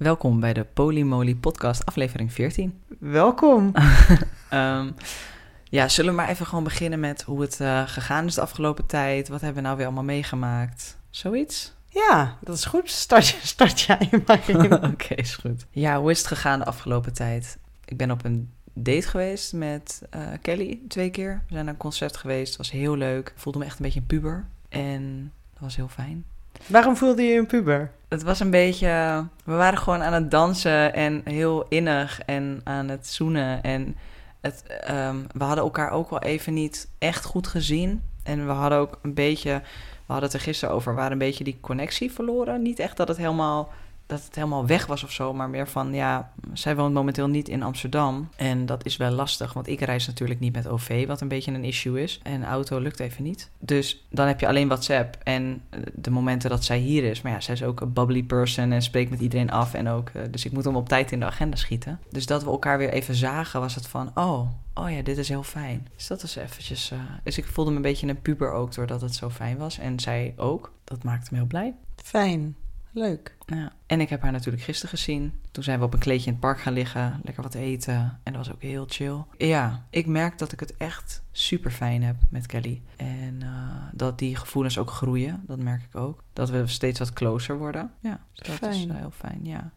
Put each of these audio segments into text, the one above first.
Welkom bij de Polymoly podcast aflevering 14. Welkom. Ehm, ja, zullen we maar even gewoon beginnen met hoe het eh, gegaan is de afgelopen tijd? Wat hebben we nou weer allemaal meegemaakt? Zoiets? Ja, dat is goed. Start, start jij maar in. Oké, is goed. Ja, hoe is het gegaan de afgelopen tijd? Ik ben op een date geweest met eh, Kelly twee keer. We zijn naar een concert geweest. Het was heel leuk. Ik voelde me echt een beetje een puber. En dat was heel fijn. Waarom voelde je een puber? Het was een beetje. We waren gewoon aan het dansen en heel innig en aan het zoenen. En het, ehm, we hadden elkaar ook wel even niet echt goed gezien. En we hadden ook een beetje. We hadden het er gisteren over. We waren een beetje die connectie verloren. Niet echt dat het helemaal dat het helemaal weg was of zo, maar meer van ja, zij woont momenteel niet in Amsterdam. En dat is wel lastig, want ik reis natuurlijk niet met OV, wat een beetje een issue is. En auto lukt even niet. Dus dan heb je alleen WhatsApp en de momenten dat zij hier is. Maar ja, zij is ook een bubbly person en spreekt met iedereen af. En ook, eh, dus ik moet hem op tijd in de agenda schieten. Dus dat we elkaar weer even zagen, was het van oh. Oh ja, dit is heel fijn. Dus dat is eventjes... Uh, dus ik voelde me een beetje een puber ook doordat het zo fijn was. En zij ook. Dat maakte me heel blij. Fijn. Leuk. Ja. En ik heb haar natuurlijk gisteren gezien. Toen zijn we op een kleedje in het park gaan liggen, lekker wat eten. En dat was ook heel chill. Ja, ik merk dat ik het echt super fijn heb met Kelly. En uh, dat die gevoelens ook groeien, dat merk ik ook. Dat we steeds wat closer worden. Ja, dus dat fijn. is uh, heel fijn, ja.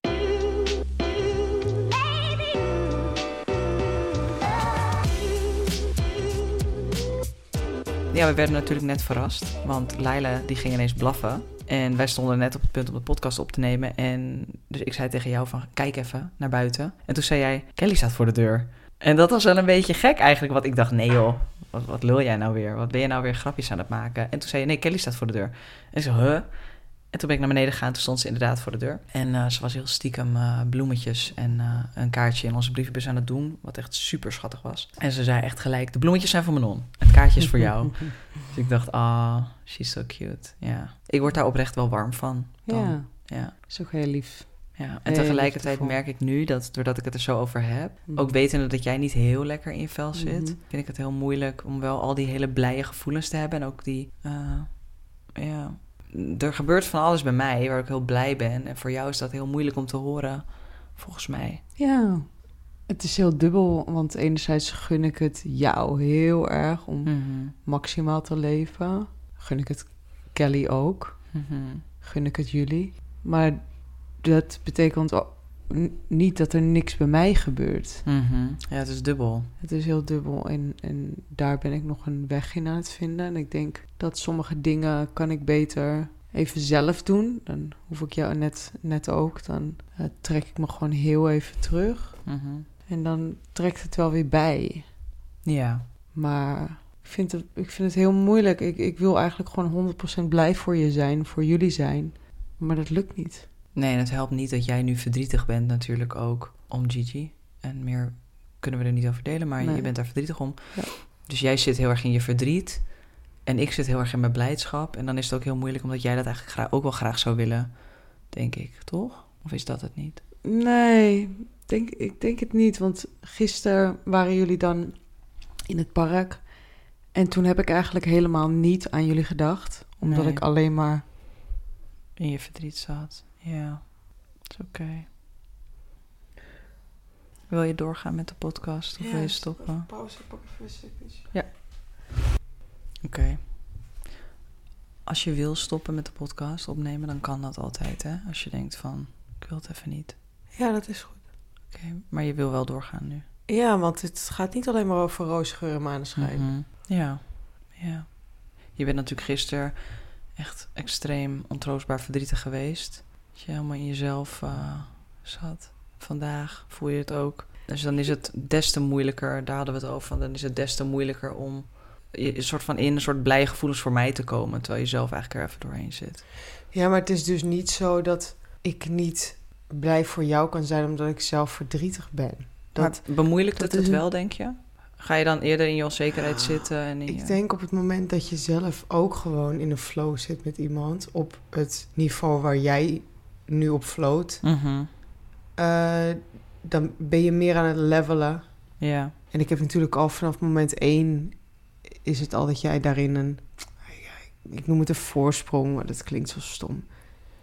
Ja, we werden natuurlijk net verrast, want Laila die ging ineens blaffen. En wij stonden net op het punt om de podcast op te nemen. En dus ik zei tegen jou van, kijk even naar buiten. En toen zei jij, Kelly staat voor de deur. En dat was wel een beetje gek eigenlijk, want ik dacht, nee joh, wat, wat lul jij nou weer? Wat ben je nou weer grapjes aan het maken? En toen zei je, nee, Kelly staat voor de deur. En ik zei, huh? En toen ben ik naar beneden gegaan, toen stond ze inderdaad voor de deur. En uh, ze was heel stiekem uh, bloemetjes en uh, een kaartje in onze brievenbus aan het doen, wat echt super schattig was. En ze zei echt gelijk, de bloemetjes zijn voor Manon, het kaartje is voor jou. dus ik dacht, ah, oh, she's so cute. Ja, ik word daar oprecht wel warm van. Dan. Ja, ja. is ook heel lief. Ja, en tegelijkertijd merk ik nu dat doordat ik het er zo over heb, mm. ook wetende dat jij niet heel lekker in je vel zit, mm -hmm. vind ik het heel moeilijk om wel al die hele blije gevoelens te hebben en ook die, ja, er gebeurt van alles bij mij waar ik heel blij ben. En voor jou is dat heel moeilijk om te horen, volgens mij. Ja, het is heel dubbel. Want enerzijds gun ik het jou heel erg om mm -hmm. maximaal te leven. Gun ik het Kelly ook. Mm -hmm. Gun ik het jullie. Maar dat betekent niet dat er niks bij mij gebeurt. Mm -hmm. Ja, het is dubbel. Het is heel dubbel en, en daar ben ik nog een weg in aan het vinden. En ik denk dat sommige dingen kan ik beter even zelf doen. Dan hoef ik jou net, net ook. Dan uh, trek ik me gewoon heel even terug. Mm -hmm. En dan trekt het wel weer bij. Ja. Maar ik vind het, ik vind het heel moeilijk. Ik, ik wil eigenlijk gewoon 100% blij voor je zijn, voor jullie zijn. Maar dat lukt niet. Nee, en het helpt niet dat jij nu verdrietig bent natuurlijk ook om Gigi. En meer kunnen we er niet over delen, maar nee. je bent daar verdrietig om. Ja. Dus jij zit heel erg in je verdriet. En ik zit heel erg in mijn blijdschap. En dan is het ook heel moeilijk, omdat jij dat eigenlijk graag, ook wel graag zou willen, denk ik, toch? Of is dat het niet? Nee, denk, ik denk het niet. Want gisteren waren jullie dan in het park. En toen heb ik eigenlijk helemaal niet aan jullie gedacht. Omdat nee. ik alleen maar... In je verdriet zat. Ja, is oké. Okay. Wil je doorgaan met de podcast of ja, wil je stoppen? Pauze, pak even een stukje. Ja. Oké. Okay. Als je wil stoppen met de podcast opnemen, dan kan dat altijd, hè? Als je denkt van, ik wil het even niet. Ja, dat is goed. Oké, okay, maar je wil wel doorgaan nu? Ja, want het gaat niet alleen maar over roosgeur en maneschijn. Mm -hmm. Ja, ja. Je bent natuurlijk gisteren echt extreem ontroostbaar verdrietig geweest. Dat je helemaal in jezelf uh, zat. Vandaag voel je het ook. Dus dan is het des te moeilijker, daar hadden we het over, van, dan is het des te moeilijker om een soort van in een soort blije gevoelens voor mij te komen, terwijl je zelf eigenlijk er even doorheen zit. Ja, maar het is dus niet zo dat ik niet blij voor jou kan zijn omdat ik zelf verdrietig ben. Dat, maar bemoeilijkt dat het het wel, denk je? Ga je dan eerder in je onzekerheid ja, zitten? En in ik je... denk op het moment dat je zelf ook gewoon in een flow zit met iemand... op het niveau waar jij nu op float... Mm -hmm. uh, dan ben je meer aan het levelen. Ja. En ik heb natuurlijk al vanaf moment één... is het al dat jij daarin een... Ik noem het een voorsprong, maar dat klinkt zo stom.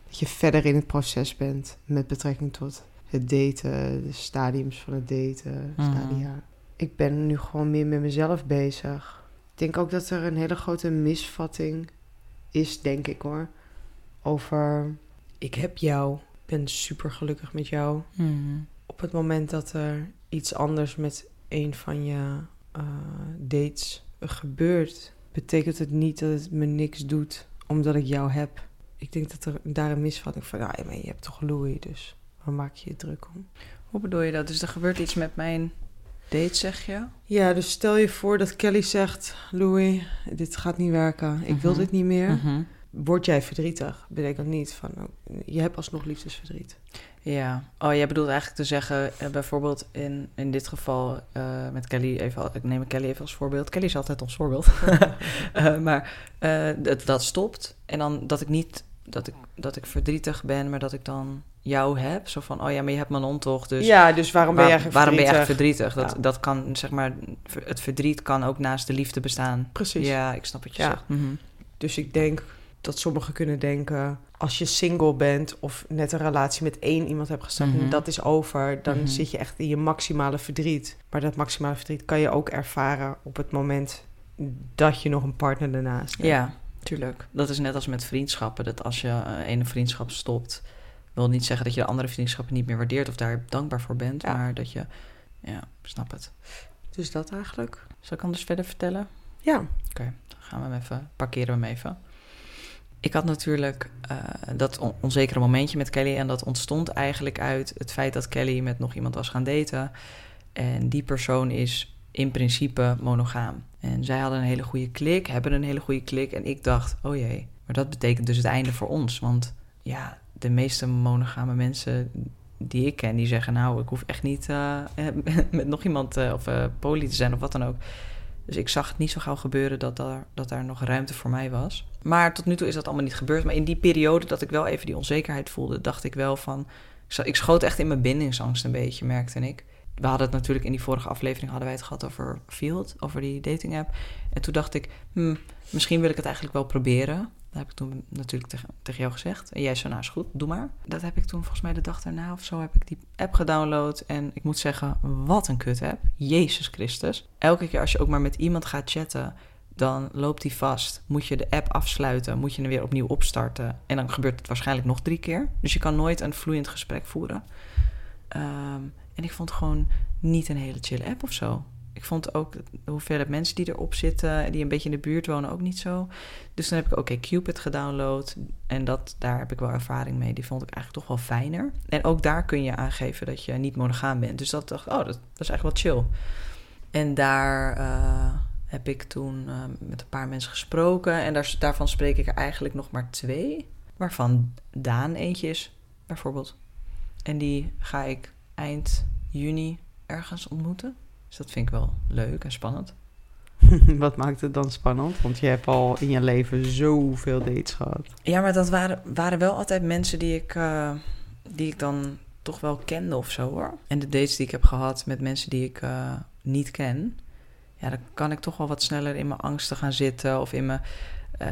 dat je verder in het proces bent met betrekking tot het daten, de stadiums van het daten, Mhm. stadia. Ik ben nu gewoon meer met mezelf bezig. Ik denk ook dat er een hele grote misvatting is, denk ik hoor, over ik heb jou, ik ben super gelukkig met jou. Mhm. Op het moment dat er iets anders met een van je eh, dates gebeurt, betekent het niet dat het me niks doet omdat ik jou heb. Ik denk dat er daar een misvatting van, maar je hebt toch Louis, dus waar maak je je druk om? Hoe bedoel je dat? Dus er gebeurt iets met mijn date, zeg je? Ja, dus stel je voor dat Kelly zegt, Louis, dit gaat niet werken, ik wil Mhm. dit niet meer. Mhm. Word jij verdrietig? Betekent niet van, oh, je hebt alsnog liefdesverdriet. Ja. Oh, jij bedoelt eigenlijk te zeggen, eh, bijvoorbeeld in, in dit geval eh, met Kelly, even, ik neem Kelly even als voorbeeld. Kelly is altijd ons voorbeeld. Eh, maar dat, dat stopt en dan dat ik niet, dat ik, dat ik verdrietig ben, maar dat ik dan jou heb. Zo van, oh ja, maar je hebt mijn hond toch, dus... ja, dus waarom ben je eigenlijk waarom ben je echt verdrietig? verdrietig? Dat, Ja. dat kan, zeg maar, het verdriet kan ook naast de liefde bestaan. Precies. Ja, ik snap wat je Ja. zegt. Mhm. Dus ik denk dat sommigen kunnen denken... als je single bent of net een relatie met één iemand hebt gestart... Mhm. en dat is over, dan Mhm. zit je echt in je maximale verdriet. Maar dat maximale verdriet kan je ook ervaren op het moment... dat je nog een partner ernaast hebt. Ja, tuurlijk. Dat is net als met vriendschappen. Dat als je eh, ene vriendschap stopt, wil niet zeggen dat je de andere vriendschappen niet meer waardeert of daar dankbaar voor bent, Ja. maar dat je, ja, snap het. Dus dat eigenlijk. Zal ik anders verder vertellen? Ja. Oké, dan gaan we hem even, parkeren we hem even. Ik had natuurlijk eh, dat on- onzekere momentje met Kelly en dat ontstond eigenlijk uit het feit dat Kelly met nog iemand was gaan daten. En die persoon is in principe monogaam. En zij hadden een hele goede klik, hebben een hele goede klik. En ik dacht, oh jee, maar dat betekent dus het einde voor ons. Want ja, de meeste monogame mensen die ik ken, die zeggen... nou, ik hoef echt niet eh, met nog iemand eh, of poly te zijn of wat dan ook. Dus ik zag het niet zo gauw gebeuren dat daar, dat daar nog ruimte voor mij was. Maar tot nu toe is dat allemaal niet gebeurd. Maar in die periode dat ik wel even die onzekerheid voelde, dacht ik wel van. Ik, schoot echt in mijn bindingsangst een beetje, merkte ik. We hadden het natuurlijk in die vorige aflevering hadden wij het gehad over Field, over die dating app. En toen dacht ik, hm, misschien wil ik het eigenlijk wel proberen. Dat heb ik toen natuurlijk tegen, tegen jou gezegd. En jij zei, nou is goed, doe maar. Dat heb ik toen volgens mij de dag daarna of zo heb ik die app gedownload. En ik moet zeggen, wat een kut app. Jezus Christus. Elke keer als je ook maar met iemand gaat chatten, dan loopt die vast. Moet je de app afsluiten, moet je hem weer opnieuw opstarten. En dan gebeurt het waarschijnlijk nog drie keer. Dus je kan nooit een vloeiend gesprek voeren. Ehm, en ik vond gewoon niet een hele chille app of zo. Ik vond ook de hoeveelheid mensen die erop zitten, die een beetje in de buurt wonen, ook niet zo. Dus toen heb ik ook Cupid gedownload. En dat, daar heb ik wel ervaring mee. Die vond ik eigenlijk toch wel fijner. En ook daar kun je aangeven dat je niet monogaam bent. Dus dat dacht oh, dat, dat is eigenlijk wel chill. En daar eh, heb ik toen eh, met een paar mensen gesproken. En daar, daarvan spreek ik er eigenlijk nog maar twee. Waarvan Daan eentje is, bijvoorbeeld. En die ga ik eind juni ergens ontmoeten. Dus dat vind ik wel leuk en spannend. Wat maakt het dan spannend? Want je hebt al in je leven zoveel dates gehad. Ja, maar dat waren, waren wel altijd mensen die ik, eh, die ik dan toch wel kende of zo hoor. En de dates die ik heb gehad met mensen die ik eh, niet ken, ja, dan kan ik toch wel wat sneller in mijn angsten gaan zitten of in mijn, eh,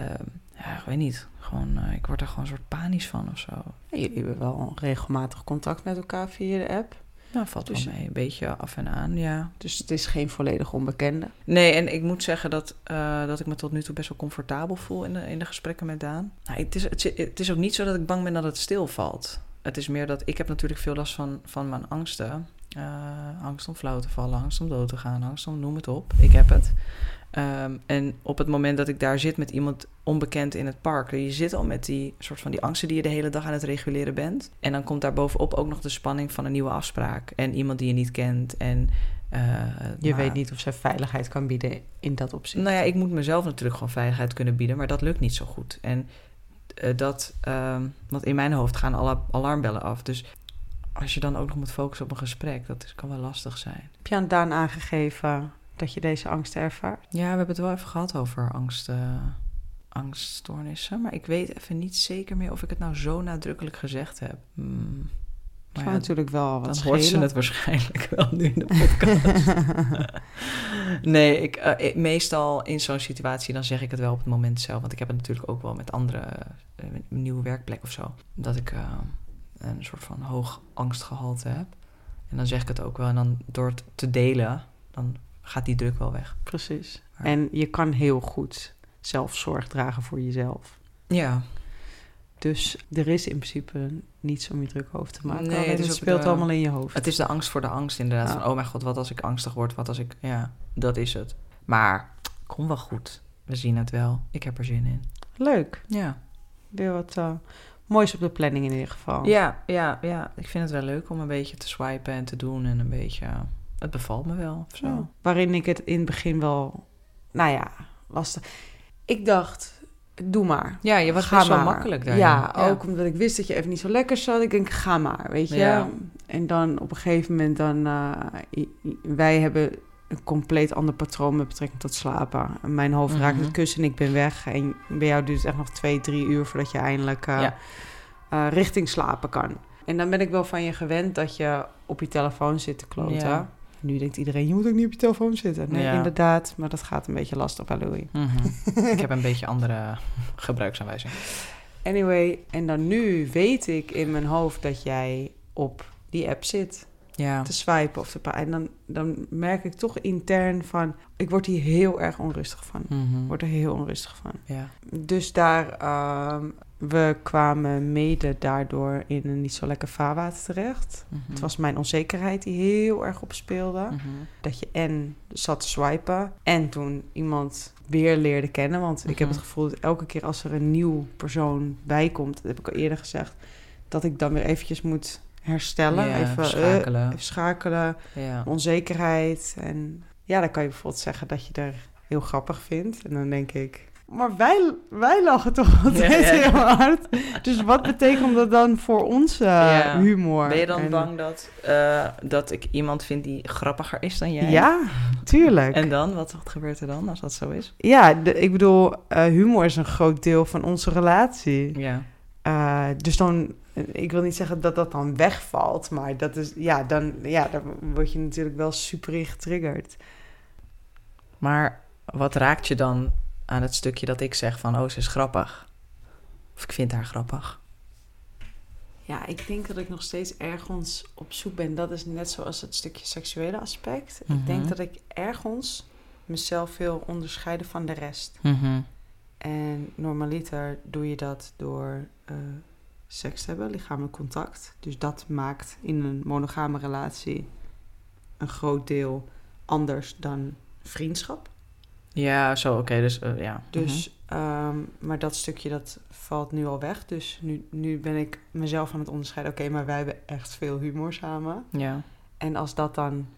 ja, ik weet niet, gewoon, ik word er gewoon een soort panisch van of zo. Jullie hebben wel regelmatig contact met elkaar via de app. Nou, valt Dus- wel mee, een beetje af en aan, ja. Dus het is geen volledig onbekende. Nee, en ik moet zeggen dat, eh, dat ik me tot nu toe best wel comfortabel voel in de, in de gesprekken met Daan. Nou, het, is, het, is- het is ook niet zo dat ik bang ben dat het stilvalt. Het is meer dat ik heb natuurlijk veel last van, van mijn angsten. Eh, angst om flauw te vallen, angst om dood te gaan, angst om noem het op. Ik heb het. Ehm, en op het moment dat ik daar zit met iemand onbekend in het park, je zit al met die soort van die angsten die je de hele dag aan het reguleren bent. En dan komt daar bovenop ook nog de spanning van een nieuwe afspraak en iemand die je niet kent. En, eh, Je maar- weet niet of zij veiligheid kan bieden in dat opzicht. nou ja, ik moet mezelf natuurlijk gewoon veiligheid kunnen bieden, maar dat lukt niet zo goed. En eh, dat, ehm, want in mijn hoofd gaan alle alarmbellen af. Dus als je dan ook nog moet focussen op een gesprek, dat is, kan wel lastig zijn. Heb je aan Daan aangegeven dat je deze angsten ervaart? Ja, we hebben het wel even gehad over angst, eh, angststoornissen, maar ik weet even niet zeker meer of ik het nou zo nadrukkelijk gezegd heb. Hmm. Dat maar natuurlijk wel wat Dan hoort ze het waarschijnlijk wel nu in de podcast. nee, ik, uh, meestal in zo'n situatie dan zeg ik het wel op het moment zelf. Want ik heb het natuurlijk ook wel met andere uh, nieuwe werkplek of zo. Dat ik een soort van hoog angstgehalte heb. En dan zeg ik het ook wel. En dan door het te delen, dan gaat die druk wel weg. Precies. En je kan heel goed zelfzorg dragen voor jezelf. Ja. Dus er is in principe niets om je druk over te maken. Nee, het speelt allemaal in je hoofd. Het is de angst voor de angst inderdaad. Van, oh mijn god, wat als ik angstig word? Wat als ik... Ja, dat is het. Maar, kom wel goed. We zien het wel. Ik heb er zin in. Leuk. Ja. Weer wat uh, moois op de planning in ieder geval. Ja, ja, ja. Ik vind het wel leuk om een beetje te swipen en te doen. En een beetje... Het bevalt me wel, of zo. Waarin ik het in het begin wel... Nou ja, lastig... Ik dacht, doe maar. Ja, je was ga best wel makkelijk daar. Ja, ook omdat ik wist dat je even niet zo lekker zat. Ik denk, ga maar, weet je. En dan op een gegeven moment dan... Uh, wij hebben een compleet ander patroon met betrekking tot slapen. Mijn hoofd raakt mhm. het kussen en ik ben weg. En bij jou duurt het echt nog twee, drie uur voordat je eindelijk uh, uh, richting slapen kan. En dan ben ik wel van je gewend dat je op je telefoon zit te kloten. Ja. Nu denkt iedereen, je moet ook niet op je telefoon zitten. Nee, inderdaad, maar dat gaat een beetje lastig bij Louis. Mhm. ik heb een beetje andere gebruiksaanwijzing. Anyway, en dan nu weet ik in mijn hoofd dat jij op die app zit. Ja. Te swipen of te... En dan, dan merk ik toch intern van... Ik word hier heel erg onrustig van. Mm word er heel onrustig van. Ja. Dus daar ehm, we kwamen mede daardoor in een niet zo lekker vaarwater terecht. Mhm. Het was mijn onzekerheid die heel erg opspeelde. Mm Dat je en zat te swipen en toen iemand weer leerde kennen. Want ik heb mhm. het gevoel dat elke keer als er een nieuw persoon bij komt... dat heb ik al eerder gezegd... dat ik dan weer eventjes moet herstellen. even schakelen. even schakelen. Ja. Onzekerheid. En ja, dan kan je bijvoorbeeld zeggen dat je er heel grappig vindt. En dan denk ik, maar wij, wij lachen toch altijd heel hard. Dus wat betekent dat dan voor onze humor? Ben je dan bang dat, uh, dat ik iemand vind die grappiger is dan jij? Ja, tuurlijk. en dan? Wat, wat gebeurt er dan als dat zo is? Ja, de, ik bedoel, uh, humor is een groot deel van onze relatie. Ja. Dus dan, ik wil niet zeggen dat dat dan wegvalt, maar dat is, ja, dan, ja, dan word je natuurlijk wel super getriggerd. Maar wat raakt je dan aan het stukje dat ik zeg van, oh, ze is grappig. Of ik vind haar grappig. Ja, ik denk dat ik nog steeds ergens op zoek ben. Dat is net zoals het stukje seksuele aspect. Ik denk mhm. dat ik ergens mezelf wil onderscheiden van de rest. Mhm. En normaliter doe je dat door uh, seks te hebben, lichamelijk contact. Dus dat maakt in een monogame relatie een groot deel anders dan vriendschap. Ja, zo, oké. dus uh, ja. Dus, mm maar dat stukje dat valt nu al weg. Dus nu, nu ben ik mezelf aan het onderscheiden. Oké, maar wij hebben echt veel humor samen. Ja. En als dat dan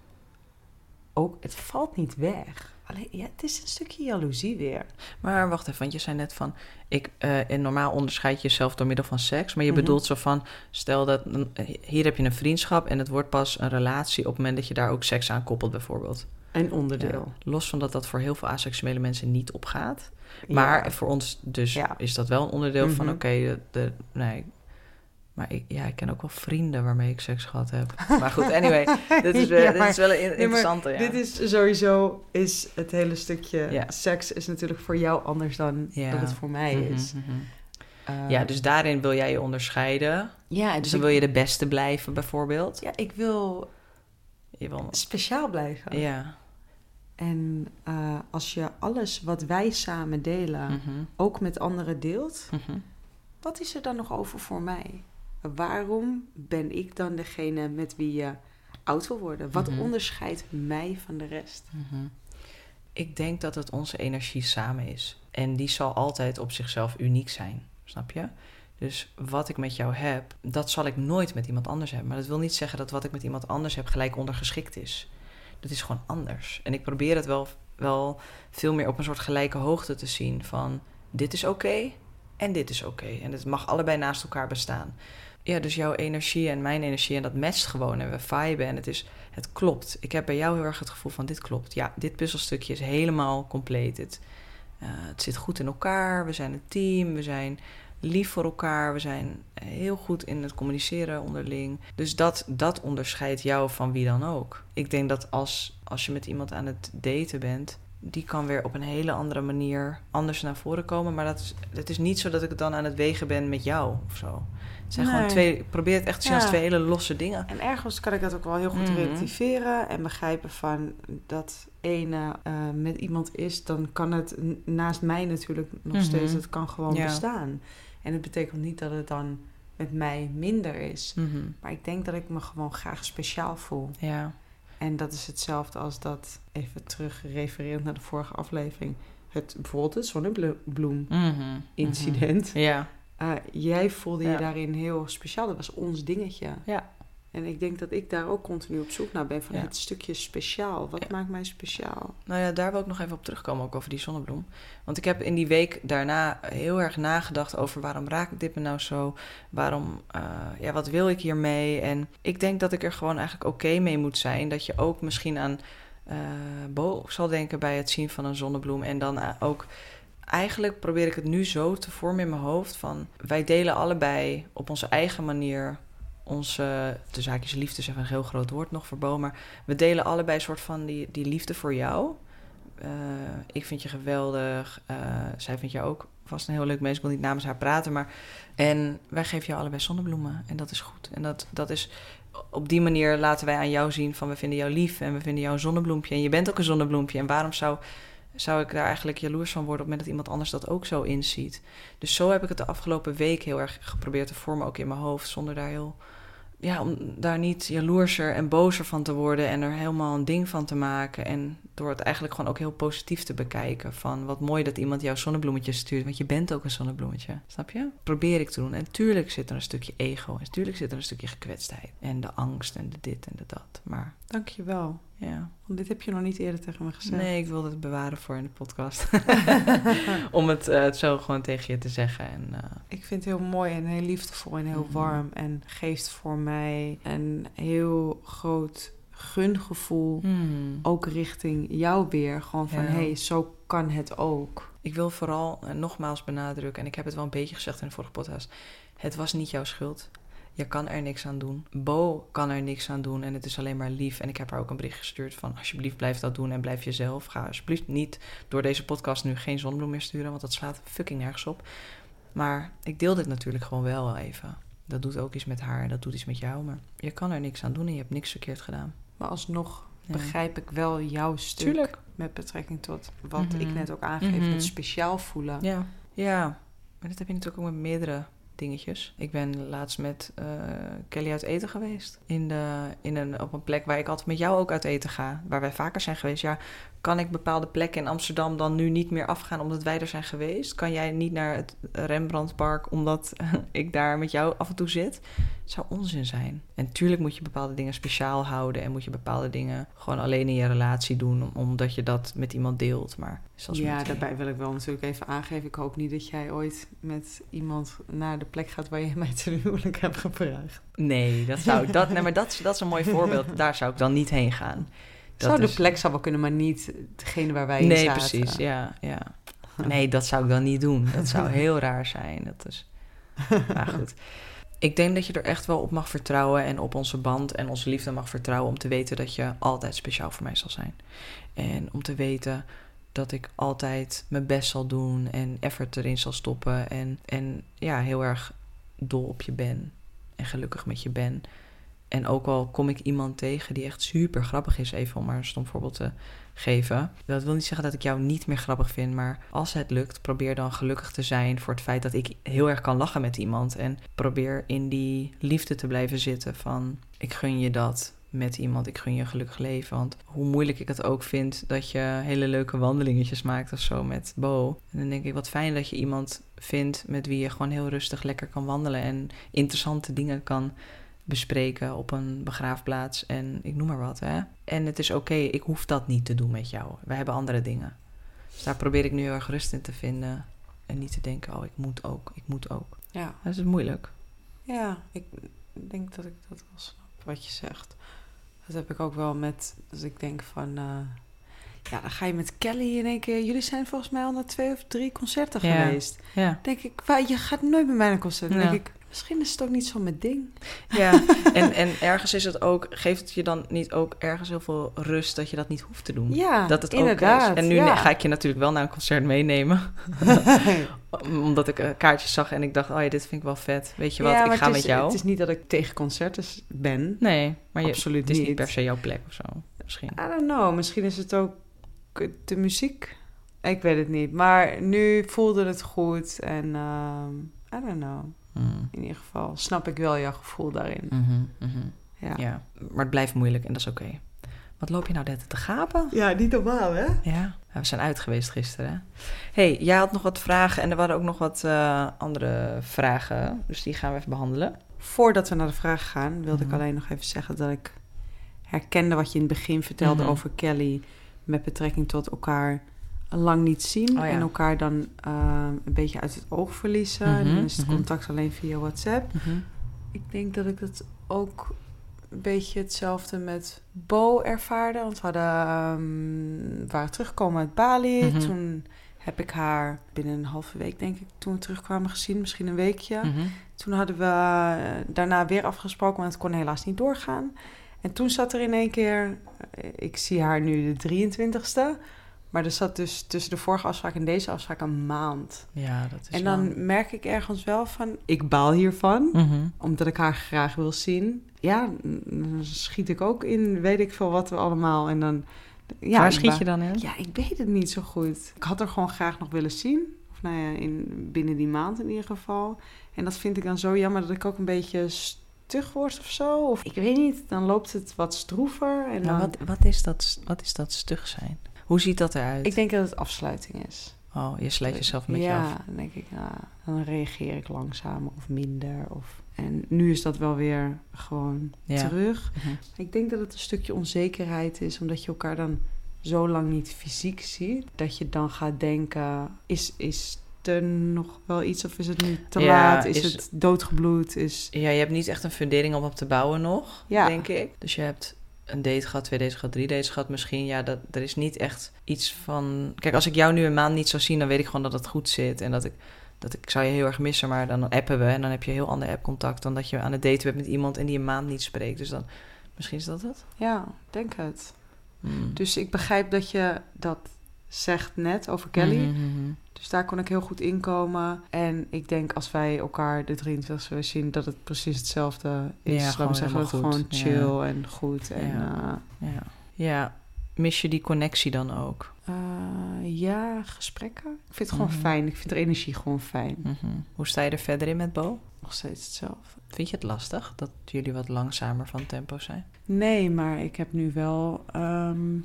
ook... Het valt niet weg. Alleen, ja, het is een stukje jaloezie weer. Maar wacht even, want je zei net van... Ik, uh, normaal onderscheid je jezelf door middel van seks. Maar je mhm. bedoelt zo van... Stel dat... Hier heb je een vriendschap en het wordt pas een relatie... op het moment dat je daar ook seks aan koppelt bijvoorbeeld. Een onderdeel. los van dat dat voor heel veel asexuele mensen niet opgaat. Maar voor ons dus is dat wel een onderdeel van... Mhm. oké, de, nee... Maar ik, ja, ik ken ook wel vrienden waarmee ik seks gehad heb. Maar goed, anyway, dit is, wel, dit is wel een interessante. Dit is sowieso is het hele stukje seks is natuurlijk voor jou anders dan dat het voor mij mhm, is. Mhm. ja, dus daarin wil jij je onderscheiden. Ja, dus, dan wil je de beste blijven, bijvoorbeeld. Ja, ik wil, je wil speciaal blijven. Ja. En uh, als je alles wat wij samen delen mm-hmm. ook met anderen deelt, wat is er dan nog over voor mij? Waarom ben ik dan degene met wie je oud wil worden? Wat mm-hmm. onderscheidt mij van de rest? Ik denk dat het onze energie samen is. En die zal altijd op zichzelf uniek zijn. Snap je? Dus wat ik met jou heb, dat zal ik nooit met iemand anders hebben. Maar dat wil niet zeggen dat wat ik met iemand anders heb gelijk ondergeschikt is dat is gewoon anders. En ik probeer het wel, wel veel meer op een soort gelijke hoogte te zien van dit is oké en dit is oké. En het mag allebei naast elkaar bestaan. Ja, dus jouw energie en mijn energie en dat matcht gewoon en we viben en het is, het klopt. Ik heb bij jou heel erg het gevoel van dit klopt. Ja, dit puzzelstukje is helemaal compleet. Het, uh, het zit goed in elkaar, we zijn een team, we zijn lief voor elkaar. We zijn heel goed in het communiceren onderling. Dus dat, dat onderscheidt jou van wie dan ook. Ik denk dat als, als je met iemand aan het daten bent, die kan weer op een hele andere manier anders naar voren komen. Maar dat is, het is niet zo dat ik dan aan het wegen ben met jou of zo. Het zijn gewoon twee, probeer het echt te zien als twee hele losse dingen. En ergens kan ik dat ook wel heel goed mm relativeren en begrijpen van dat ene uh, met iemand is, dan kan het naast mij natuurlijk nog mhm. steeds, het kan gewoon bestaan. En het betekent niet dat het dan met mij minder is. Mhm. Maar ik denk dat ik me gewoon graag speciaal voel. Ja. En dat is hetzelfde als dat, even terug refererend naar de vorige aflevering, het bijvoorbeeld het zonnebloem-incident. Mhm. Ja. Uh, jij voelde je daarin heel speciaal. Dat was ons dingetje. Ja. En ik denk dat ik daar ook continu op zoek naar ben. Van het stukje speciaal. Wat maakt mij speciaal? Nou ja, daar wil ik nog even op terugkomen. Ook over die zonnebloem. Want ik heb in die week daarna heel erg nagedacht over... waarom raak ik dit me nou zo? Waarom, uh, ja, wat wil ik hiermee? En ik denk dat ik er gewoon eigenlijk oké mee moet zijn. Dat je ook misschien aan uh, Bo zal denken bij het zien van een zonnebloem. En dan ook eigenlijk probeer ik het nu zo te vormen in mijn hoofd van wij delen allebei op onze eigen manier onze, de zaakjes liefde, zeg een heel groot woord nog voor maar we delen allebei een soort van die, die liefde voor jou. Uh, ik vind je geweldig, uh, zij vindt jou ook vast een heel leuk mens. Ik wil niet namens haar praten, maar en wij geven jou allebei zonnebloemen en dat is goed. En dat, dat is op die manier laten wij aan jou zien van we vinden jou lief en we vinden jou een zonnebloempje en je bent ook een zonnebloempje en waarom zou zou ik daar eigenlijk jaloers van worden op het moment dat iemand anders dat ook zo inziet. Dus zo heb ik het de afgelopen week heel erg geprobeerd te vormen, ook in mijn hoofd, zonder daar heel ja, om daar niet jaloerser en bozer van te worden en er helemaal een ding van te maken. En door het eigenlijk gewoon ook heel positief te bekijken. Van wat mooi dat iemand jouw zonnebloemetje stuurt, want je bent ook een zonnebloemetje. Snap je? Probeer ik te doen. En tuurlijk zit er een stukje ego. En tuurlijk zit er een stukje gekwetstheid. En de angst en de dit en de dat. Maar. Dankjewel. Ja. Want dit heb je nog niet eerder tegen me gezegd. Nee, ik wilde het bewaren voor in de podcast. Om het, uh, het, zo gewoon tegen je te zeggen. En, uh... Ik vind het heel mooi en heel liefdevol en heel mhm. warm. En geeft voor mij een heel groot gungevoel. Mm. Ook richting jou weer. Gewoon van, hé, hey, zo kan het ook. Ik wil vooral uh, nogmaals benadrukken... en ik heb het wel een beetje gezegd in de vorige podcast... het was niet jouw schuld. Je kan er niks aan doen. Bo kan er niks aan doen en het is alleen maar lief. En ik heb haar ook een bericht gestuurd van... alsjeblieft blijf dat doen en blijf jezelf. Ga alsjeblieft niet door deze podcast nu geen zonnebloem meer sturen... want dat slaat fucking nergens op. Maar ik deel dit natuurlijk gewoon wel even. Dat doet ook iets met haar en dat doet iets met jou. Maar je kan er niks aan doen en je hebt niks verkeerd gedaan. Maar alsnog begrijp ik wel jouw stuk Tuurlijk. met betrekking tot wat ik mhm. net ook aangeef, mm het speciaal voelen. Ja. ja, maar dat heb je natuurlijk ook met meerdere dingetjes. Ik ben laatst met uh, Kelly uit eten geweest. In de, in een, op een plek waar ik altijd met jou ook uit eten ga. Waar wij vaker zijn geweest. Ja, kan ik bepaalde plekken in Amsterdam dan nu niet meer afgaan omdat wij er zijn geweest? Kan jij niet naar het Rembrandtpark omdat ik daar met jou af en toe zit? Het zou onzin zijn. En tuurlijk moet je bepaalde dingen speciaal houden en moet je bepaalde dingen gewoon alleen in je relatie doen omdat je dat met iemand deelt. Maar ja, daarbij wil ik wel natuurlijk even aangeven. Ik hoop niet dat jij ooit met iemand naar de plek gaat waar je mij ten huwelijk hebt gevraagd. Nee, dat zou dat, nee, maar dat, dat is een mooi voorbeeld. Daar zou ik dan niet heen gaan. Zou de plek zou wel kunnen, maar niet degene waar wij in nee, zaten. Nee, precies. Ja, ja. Nee, dat zou ik dan niet doen. Dat zou heel raar zijn. Dat is... Maar goed. Ik denk dat je er echt wel op mag vertrouwen en op onze band en onze liefde mag vertrouwen om te weten dat je altijd speciaal voor mij zal zijn. En om te weten dat ik altijd mijn best zal doen en effort erin zal stoppen en, en ja, heel erg dol op je ben en gelukkig met je ben. En ook al kom ik iemand tegen die echt super grappig is, even om maar een stom voorbeeld te geven. Dat wil niet zeggen dat ik jou niet meer grappig vind, maar als het lukt, probeer dan gelukkig te zijn voor het feit dat ik heel erg kan lachen met iemand. En probeer in die liefde te blijven zitten van ik gun je dat met iemand, ik gun je een gelukkig leven. Want hoe moeilijk ik het ook vind dat je hele leuke wandelingetjes maakt of zo met Bo. En dan denk ik, wat fijn dat je iemand vindt met wie je gewoon heel rustig lekker kan wandelen en interessante dingen kan bespreken op een begraafplaats en ik noem maar wat. Hè? En het is oké, ik hoef dat niet te doen met jou. We hebben andere dingen. Dus daar probeer ik nu heel erg rust in te vinden. En niet te denken, oh, ik moet ook, ik moet ook. Ja. Dat is moeilijk. Ja, ik denk dat ik dat wel snap wat je zegt. Dat heb ik ook wel met, dus ik denk van, uh, Ja, dan ga je met Kelly in één keer... Jullie zijn volgens mij al naar twee of drie concerten geweest. Ja. denk ik, waar, je gaat nooit met mij naar een concert. Dan Ja. denk ik, misschien is het ook niet zo mijn ding. Ja, en, en ergens is het ook, geeft het je dan niet ook ergens heel veel rust dat je dat niet hoeft te doen? Ja, dat het inderdaad. ook is. En nu ja. ga ik je natuurlijk wel naar een concert meenemen. Omdat ik eh, kaartjes zag en ik dacht, oh ja, dit vind ik wel vet. Weet je wat, Ja, ik ga met jou. Het is niet dat ik tegen concerten ben. Nee, maar je, Absoluut het is niet niet. per se jouw plek of zo. Misschien. I don't know. Misschien is het ook de muziek. Ik weet het niet. Maar nu voelde het goed. En ehm, I don't know. Mm. In ieder geval snap ik wel jouw gevoel daarin. Mhm, mhm. Ja. Ja, maar het blijft moeilijk en dat is oké. Wat loop je nou net te gapen? ja, niet normaal, hè? Ja, we zijn uit geweest gisteren. hè? hey, jij had nog wat vragen en er waren ook nog wat eh, andere vragen. Dus die gaan we even behandelen. Voordat we naar de vraag gaan, wilde Mhm. ik alleen nog even zeggen dat ik herkende wat je in het begin vertelde Mhm. over Kelly met betrekking tot elkaar lang niet zien Oh ja. en elkaar dan ehm, een beetje uit het oog verliezen. En Mhm, dan is het mhm. contact alleen via WhatsApp. Ik denk dat ik dat ook een beetje hetzelfde met Bo ervaarde. Want we hadden, ehm, we waren teruggekomen uit Bali. Mhm. Toen heb ik haar binnen een halve week, denk ik, toen we terugkwamen gezien. Misschien een weekje. Mhm. Toen hadden we eh, daarna weer afgesproken, want het kon helaas niet doorgaan. En toen zat er in één keer, eh, ik zie haar nu de 23ste. Maar er zat dus tussen de vorige afspraak en deze afspraak een maand. Ja, dat is En dan lang. merk ik ergens wel van, ik baal hiervan Mhm. omdat ik haar graag wil zien. Ja, dan schiet ik ook in, weet ik veel wat we allemaal. En dan, ja, Waar schiet je dan in? Ja, ik weet het niet zo goed. Ik had haar gewoon graag nog willen zien. Of nou ja, in, binnen die maand in ieder geval. En dat vind ik dan zo jammer dat ik ook een beetje stug word of zo. Of ik weet niet, dan loopt het wat stroever. En Nou, dan, wat, wat, is dat, wat is dat stug zijn? Hoe ziet dat eruit? Ik denk dat het afsluiting is. Oh, je sluit jezelf een beetje ja, af. dan denk ik, nou, dan reageer ik langzamer of minder. Of... En nu is dat wel weer gewoon Ja. terug. Mhm. Ik denk dat het een stukje onzekerheid is, omdat je elkaar dan zo lang niet fysiek ziet. Dat je dan gaat denken, is, is er nog wel iets of is het nu te Ja, laat? Is, is- het doodgebloed? Is... Ja, je hebt niet echt een fundering om op te bouwen nog, Ja. denk ik. Dus je hebt een date gehad, twee dates gehad, drie dates gehad misschien. Ja, dat, er is niet echt iets van... Kijk, als ik jou nu een maand niet zou zien, dan weet ik gewoon dat het goed zit. En dat ik, dat ik zou je heel erg missen, maar dan appen we. En dan heb je heel ander appcontact dan dat je aan het daten bent met iemand en die een maand niet spreekt. Dus dan, misschien is dat het. Ja, denk het. Hmm. Dus ik begrijp dat je dat zegt net over Kelly. Mhm, mhm. Dus daar kon ik heel goed inkomen. En ik denk als wij elkaar de 23 zullen zien, dat het precies hetzelfde is. Ja, gewoon zeggen, dat het gewoon chill en goed. En, Ja. ja. Ja. ja, mis je die connectie dan ook? eh, ja, gesprekken. Ik vind het gewoon Mhm. fijn. Ik vind de energie gewoon fijn. Mhm. Hoe sta je er verder in met Bo? Nog steeds hetzelfde. Vind je het lastig dat jullie wat langzamer van tempo zijn? Nee, maar ik heb nu wel ehm,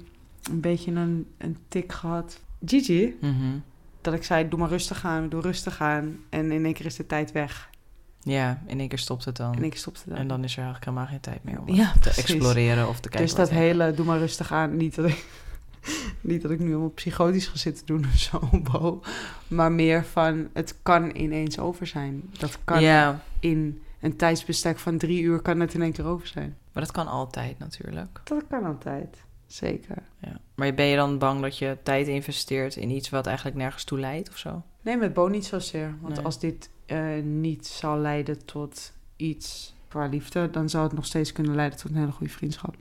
een beetje een, een tik gehad. Gigi, Mhm. dat ik zei, doe maar rustig aan, doe rustig aan. En in één keer is de tijd weg. Ja, in één keer stopt het dan. En ik stopte dan. En dan is er eigenlijk helemaal geen tijd meer om Ja, te precies. exploreren of te kijken. dus dat hele, doe maar rustig aan. Niet dat ik, niet dat ik nu allemaal psychotisch ga zitten doen of zo, Bo. Maar meer van, het kan ineens over zijn. Dat kan Ja, in een tijdsbestek van drie uur, kan het in één keer over zijn. maar dat kan altijd natuurlijk. Dat kan altijd. Zeker. Ja. Maar ben je dan bang dat je tijd investeert in iets wat eigenlijk nergens toe leidt of zo? Nee, met Bo niet zozeer. Want Nee. als dit eh, niet zou leiden tot iets qua liefde, dan zou het nog steeds kunnen leiden tot een hele goede vriendschap.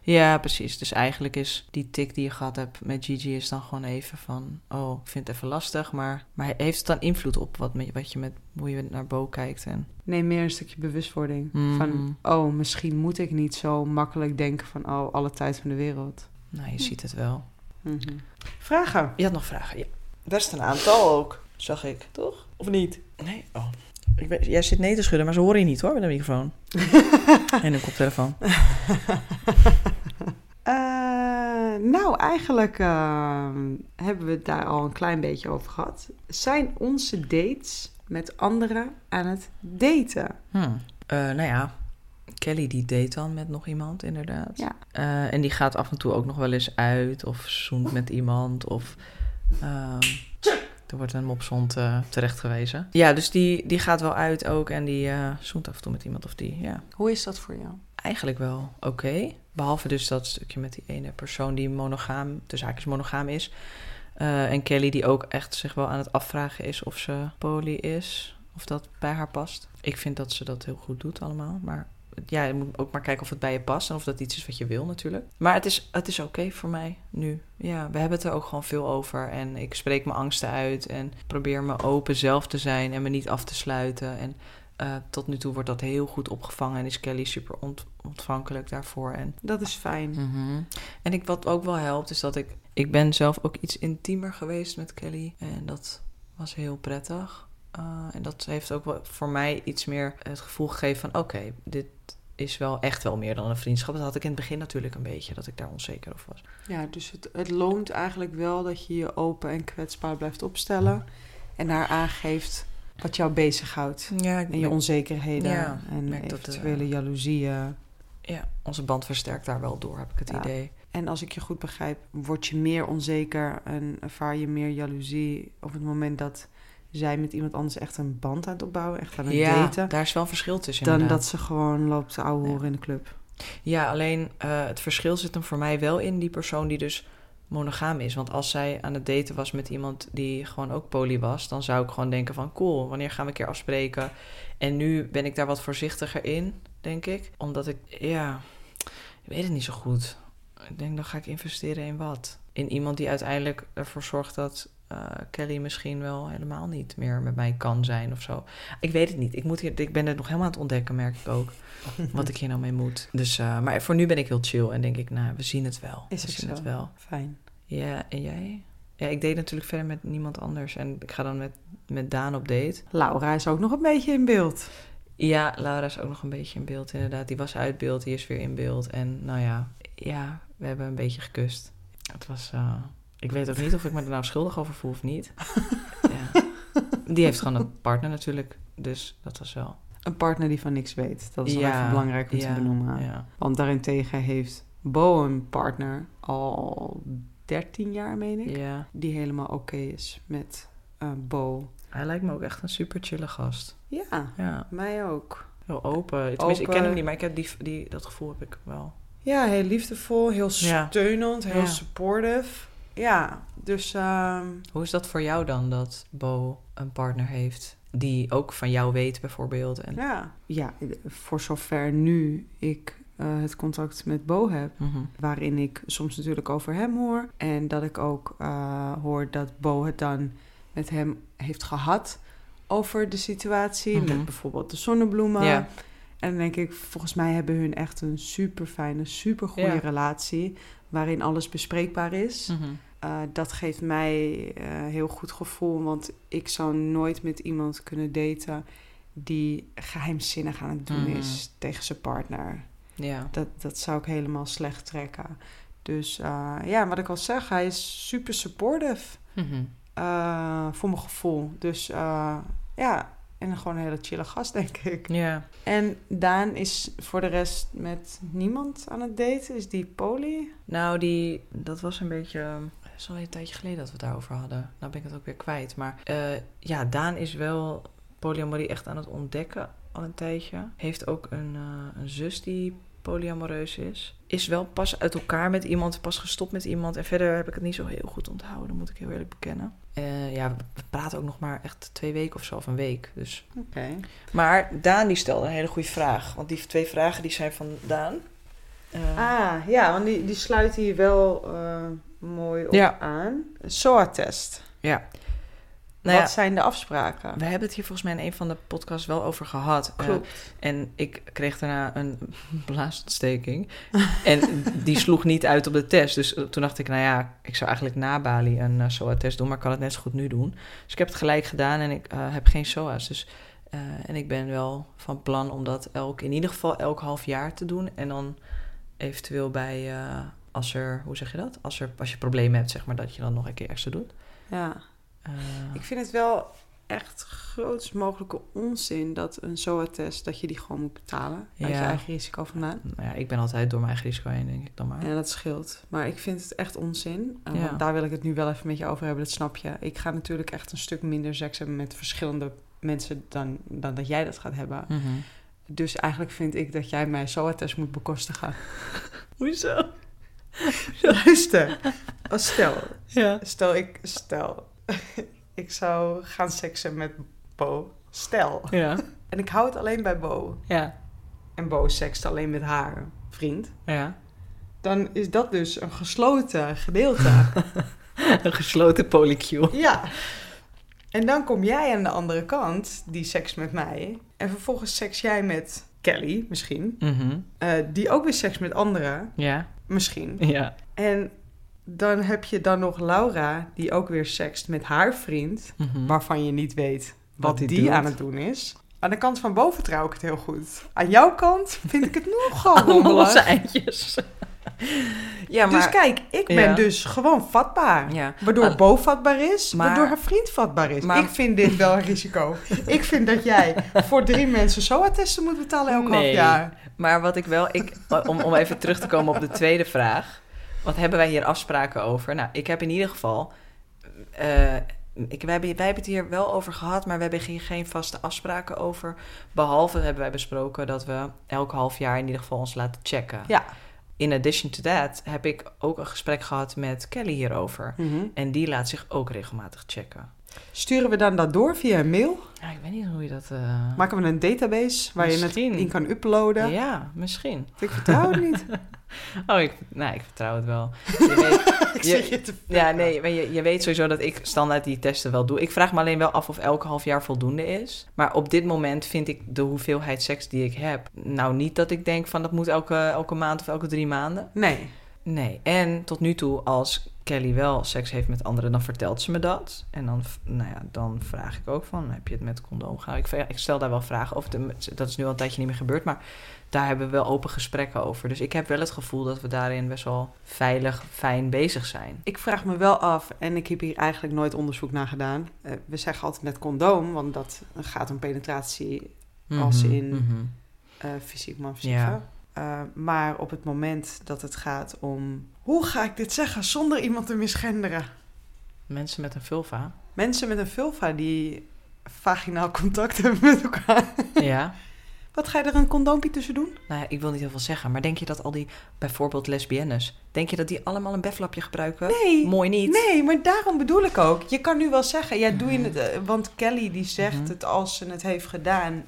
Ja, precies. Dus eigenlijk is die tik die je gehad hebt met Gigi is dan gewoon even van... oh, ik vind het even lastig, maar, maar heeft het dan invloed op wat, met, wat je met, hoe je naar Bo kijkt? En, Nee, meer een stukje bewustwording. Mhm. Van, oh, misschien moet ik niet zo makkelijk denken van, oh, alle tijd van de wereld. nou, je ziet het wel. Mhm. Vragen? Je had nog vragen, ja. Best een aantal ook, zag ik. Toch? Of niet? Nee? Oh. Ik weet, jij zit nee te schudden, maar ze horen je niet hoor, met een microfoon. en een koptelefoon. Eh, nou, eigenlijk eh, hebben we het daar al een klein beetje over gehad. Zijn onze dates met anderen aan het daten? Hmm. Eh, nou ja, Kelly die date dan met nog iemand, inderdaad. Ja. Eh, en die gaat af en toe ook nog wel eens uit of zoent met iemand of... ehm, er wordt een mopshond eh terecht gewezen. Ja, dus die, die gaat wel uit ook en die zoent af en toe met iemand of die, ja. Hoe is dat voor jou? eigenlijk wel oké. Behalve dus dat stukje met die ene persoon die monogaam, de zaak is monogaam is. Uh, en Kelly die ook echt zich wel aan het afvragen is of ze poly is. Of dat bij haar past. Ik vind dat ze dat heel goed doet allemaal. Maar ja, je moet ook maar kijken of het bij je past en of dat iets is wat je wil natuurlijk. Maar het is, het is oké voor mij nu. Ja, we hebben het er ook gewoon veel over. En ik spreek mijn angsten uit en probeer me open zelf te zijn en me niet af te sluiten. En uh, tot nu toe wordt dat heel goed opgevangen en is Kelly super ont ontvankelijk daarvoor. En dat is fijn. Mm -hmm. En ik, wat ook wel helpt, is dat ik... Ik ben zelf ook iets intiemer geweest met Kelly. En dat was heel prettig. Uh, en dat heeft ook wel voor mij iets meer het gevoel gegeven van... oké, okay, dit is wel echt wel meer dan een vriendschap. Dat had ik in het begin natuurlijk een beetje, dat ik daar onzeker over was. Ja, dus het, het loont eigenlijk wel dat je je open en kwetsbaar blijft opstellen. En daar aangeeft wat jou bezighoudt. Ja, en je onzekerheden ja, en eventuele jaloezieën. Ja, onze band versterkt daar wel door, heb ik het ja. idee. En als ik je goed begrijp, word je meer onzeker en ervaar je meer jaloezie op het moment dat zij met iemand anders echt een band aan het opbouwen, echt aan het ja, daten. daar is wel een verschil tussen. Dan inderdaad. dat ze gewoon loopt te ouwe horen in de club. Ja, alleen uh, het verschil zit hem voor mij wel in die persoon die dus monogaam is. Want als zij aan het daten was met iemand die gewoon ook poly was, dan zou ik gewoon denken van cool, wanneer gaan we een keer afspreken? En nu ben ik daar wat voorzichtiger in, denk ik. Omdat ik, ja, ik weet het niet zo goed. Ik denk, dan ga ik investeren in wat? In iemand die uiteindelijk ervoor zorgt dat uh, Kelly misschien wel helemaal niet meer met mij kan zijn of zo. Ik weet het niet. Ik, moet hier, ik ben het nog helemaal aan het ontdekken, merk ik ook. wat ik hier nou mee moet. Dus, uh, maar voor nu ben ik heel chill en denk ik, nou, we zien het wel. Is we het zien zo? het wel. Fijn. Ja, en jij? Ja, ik deed natuurlijk verder met niemand anders. En ik ga dan met, met Daan op date. Laura is ook nog een beetje in beeld. Ja, Laura is ook nog een beetje in beeld, inderdaad. Die was uit beeld, die is weer in beeld. En nou ja, ja, we hebben een beetje gekust. Het was... Uh, ik weet ook niet of ik me er nou schuldig over voel of niet. ja. Die heeft gewoon een partner natuurlijk. Dus dat was wel... Een partner die van niks weet. Dat is wel Ja, even belangrijk om ja, te benoemen. Want daarentegen heeft Bo een partner al 13 jaar, meen ik. Die helemaal oké is met eh, Bo. Hij lijkt me ook echt een super chille gast. Ja, Ja, mij ook. heel open. Tenminste, ik ken Open. hem niet, maar ik heb die, die, dat gevoel heb ik wel. Ja, heel liefdevol, heel Ja. steunend, heel Ja. supportive. Ja, dus ehm, Hoe is dat voor jou dan, dat Bo een partner heeft... die ook van jou weet bijvoorbeeld? En... ja. ja, voor zover nu ik eh, het contact met Bo heb, Mhm. waarin ik soms natuurlijk over hem hoor. En dat ik ook eh, hoor dat Bo het dan met hem heeft gehad over de situatie. Mhm. Met bijvoorbeeld de zonnebloemen. Ja. En denk ik, volgens mij hebben hun echt een super fijne, super goede Ja. relatie. Waarin alles bespreekbaar is. Uh, dat geeft mij uh, heel goed gevoel. Want ik zou nooit met iemand kunnen daten die geheimzinnig aan het doen Mhm. is tegen zijn partner. Ja. Dat, dat zou ik helemaal slecht trekken. Dus uh, ja, wat ik al zeg, hij is super supportive Mhm. voor mijn gevoel. Dus ja, en gewoon een hele chille gast, denk ik. Ja. En Daan is voor de rest met niemand aan het daten. Is die poly? Nou, die, dat was een beetje... Het is al een tijdje geleden dat we het daarover hadden. Nou ben ik het ook weer kwijt. Maar uh, ja, Daan is wel polyamorie echt aan het ontdekken al een tijdje. Heeft ook een, uh, een zus die polyamoreus is. Is wel pas uit elkaar met iemand, pas gestopt met iemand. En verder heb ik het niet zo heel goed onthouden, moet ik heel eerlijk bekennen. Uh, ja, we praten ook nog maar echt twee weken of zo, of een week. Dus. Oké. Okay. Maar Daan die stelde een hele goede vraag. Want die twee vragen die zijn van Daan. Uh, ah, ja, want die, die sluit hier wel uh, mooi op ja. aan. SOA-test. Ja. Nou Wat zijn de afspraken? We hebben het hier volgens mij in een van de podcasts wel over gehad. Klopt. Uh, en ik kreeg daarna een blaasontsteking. en die sloeg niet uit op de test. Dus toen dacht ik, nou ja, ik zou eigenlijk na Bali een uh, SOA-test doen, maar ik kan het net zo goed nu doen. Dus ik heb het gelijk gedaan en ik uh, heb geen SOA's. Dus, en ik ben wel van plan om dat elk, in ieder geval elk half jaar te doen. En dan eventueel bij, als er, hoe zeg je dat? Als, er, als je problemen hebt, zeg maar, dat je dan nog een keer extra doet. Ja. Uh, ik vind het wel echt grootst mogelijke onzin dat een SOA-test, dat je die gewoon moet betalen. Ja. Uit je eigen risico vandaan. Nou ja, ik ben altijd door mijn eigen risico heen, denk ik dan maar. Ja, dat scheelt. Maar ik vind het echt onzin. Uh, Ja. Want daar wil ik het nu wel even met je over hebben, dat snap je. Ik ga natuurlijk echt een stuk minder seks hebben met verschillende mensen dan, dan dat jij dat gaat hebben. Mhm. Dus eigenlijk vind ik dat jij mijn SOA-test moet bekostigen. Hoezo? Luister, als stel, Ja. stel ik, stel, ik zou gaan seksen met Bo. Stel. Ja. En ik hou het alleen bij Bo. Ja. En Bo sekst alleen met haar vriend. Ja. Dan is dat dus een gesloten gedeelte. Een gesloten polycule. ja. En dan kom jij aan de andere kant, die seks met mij. En vervolgens seks jij met Kelly, misschien. Mhm. eh, die ook weer seks met anderen, Ja. misschien. Ja. En dan heb je dan nog Laura, die ook weer sekst met haar vriend. Mhm. Waarvan je niet weet wat, Wat die doet. aan het doen is. Aan de kant van boven vertrouw ik het heel goed. Aan jouw kant vind ik het nogal rommelig. losse eindjes. ja, maar... Dus kijk, ik ben Ja. dus gewoon vatbaar. Ja. Waardoor Ah, Bo vatbaar is, maar- waardoor haar vriend vatbaar is. maar- Ik vind dit wel een risico. ik vind dat jij voor drie mensen SOA-testen moet betalen elk half Nee. jaar. Maar wat ik wel, ik, om, om even terug te komen op de tweede vraag. Wat hebben wij hier afspraken over? Nou, ik heb in ieder geval. eh, ik, wij, hebben, wij hebben het hier wel over gehad, maar we hebben hier geen vaste afspraken over. Behalve hebben wij besproken dat we elk half jaar in ieder geval ons laten checken. Ja. In addition to that heb ik ook een gesprek gehad met Kelly hierover. En die laat zich ook regelmatig checken. Sturen we dan dat door via een mail? Ja, ik weet niet hoe je dat... eh, Maken we een database waar je het in kan uploaden? Ja, misschien. Ik vertrouw het niet. Oh, ik, nou, ik vertrouw het wel. Je weet, ik je te Ja, nee, maar je, je weet sowieso dat ik standaard die testen wel doe. Ik vraag me alleen wel af of elke half jaar voldoende is. Maar op dit moment vind ik de hoeveelheid seks die ik heb... nou niet dat ik denk van dat moet elke, elke maand of elke drie maanden. Nee. Nee, en tot nu toe als Kelly wel seks heeft met anderen... dan vertelt ze me dat. En dan, nou ja, dan vraag ik ook van, heb je het met condoom gedaan? Ik, ik stel daar wel vragen over. Dat is nu al een tijdje niet meer gebeurd, maar... Daar hebben we wel open gesprekken over. Dus ik heb wel het gevoel dat we daarin best wel veilig, fijn bezig zijn. Ik vraag me wel af, en ik heb hier eigenlijk nooit onderzoek naar gedaan. Eh, we zeggen altijd met condoom, want dat gaat om penetratie Als Mhm, in- eh, fysiek man fysiek Ja. Eh, maar op het moment dat het gaat om... Hoe ga ik dit zeggen zonder iemand te misgenderen? Mensen met een vulva. Mensen met een vulva die vaginaal contact hebben met elkaar. ja. Wat ga je er een condoompje tussen doen? Nou ja, ik wil niet heel veel zeggen, maar denk je dat al die, bijvoorbeeld lesbiennes, denk je dat die allemaal een beflapje gebruiken? Nee. Mooi niet. Nee, maar daarom bedoel ik ook. Je kan nu wel zeggen, ja, doe je Mhm. het... eh, want Kelly die zegt Mhm. het als ze het heeft gedaan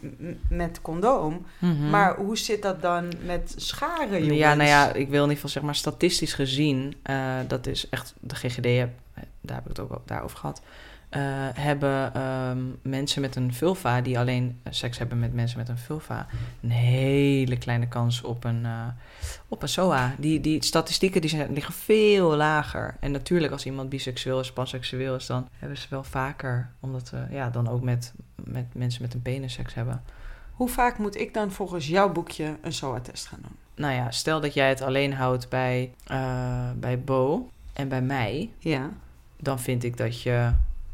met condoom. Mhm. Maar hoe zit dat dan met scharen, jongens? Ja, nou ja, ik wil in ieder geval zeg maar statistisch gezien, eh, dat is echt de GGD, heb- daar heb ik het ook daarover gehad, eh, hebben ehm, mensen met een vulva die alleen eh, seks hebben met mensen met een vulva een hele kleine kans op een, eh, op een SOA. Die, die statistieken die zijn, liggen veel lager. En natuurlijk als iemand biseksueel is, panseksueel is, dan hebben ze wel vaker, omdat we ja, dan ook met, met mensen met een penis seks hebben. Hoe vaak moet ik dan volgens jouw boekje een SOA-test gaan doen? Nou ja, stel dat jij het alleen houdt bij, bij Bo en bij mij, Ja. dan vind ik dat je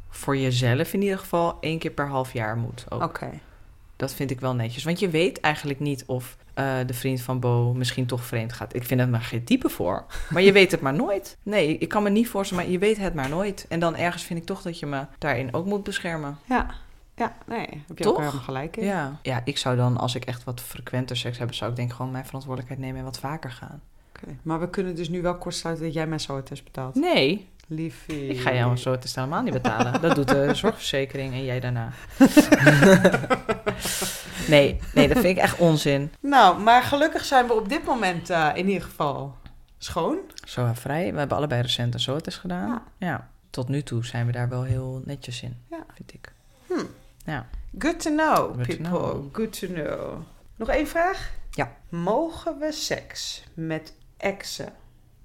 voor jezelf in ieder geval één keer per half jaar moet. Oké. Dat vind ik wel netjes. Want je weet eigenlijk niet of eh, de vriend van Bo misschien toch vreemd gaat. Ik vind het maar geen type voor. Maar je weet het maar nooit. Nee, ik kan me niet voorstellen, maar je weet het maar nooit. En dan ergens vind ik toch dat je me daarin ook moet beschermen. Ja. Ja, nee, heb je Toch? ook helemaal gelijk in. Ja. ja, ik zou dan, als ik echt wat frequenter seks heb, zou ik denk gewoon mijn verantwoordelijkheid nemen en wat vaker gaan. Oké. Maar we kunnen dus nu wel kort sluiten dat jij mijn SOA-test betaalt. Nee, Liefie. Ik ga jou zo het helemaal niet betalen. Dat doet de zorgverzekering en jij daarna. nee, nee, dat vind ik echt onzin. Nou, maar gelukkig zijn we op dit moment eh, in ieder geval schoon. Zo vrij. We hebben allebei recent een gedaan. Ja. Ja. Tot nu toe zijn we daar wel heel netjes in, Ja. vind ik. Hm. Ja. Good to know, Good to people. know. Good to know. Nog één vraag? Ja. Mogen we seks met exen?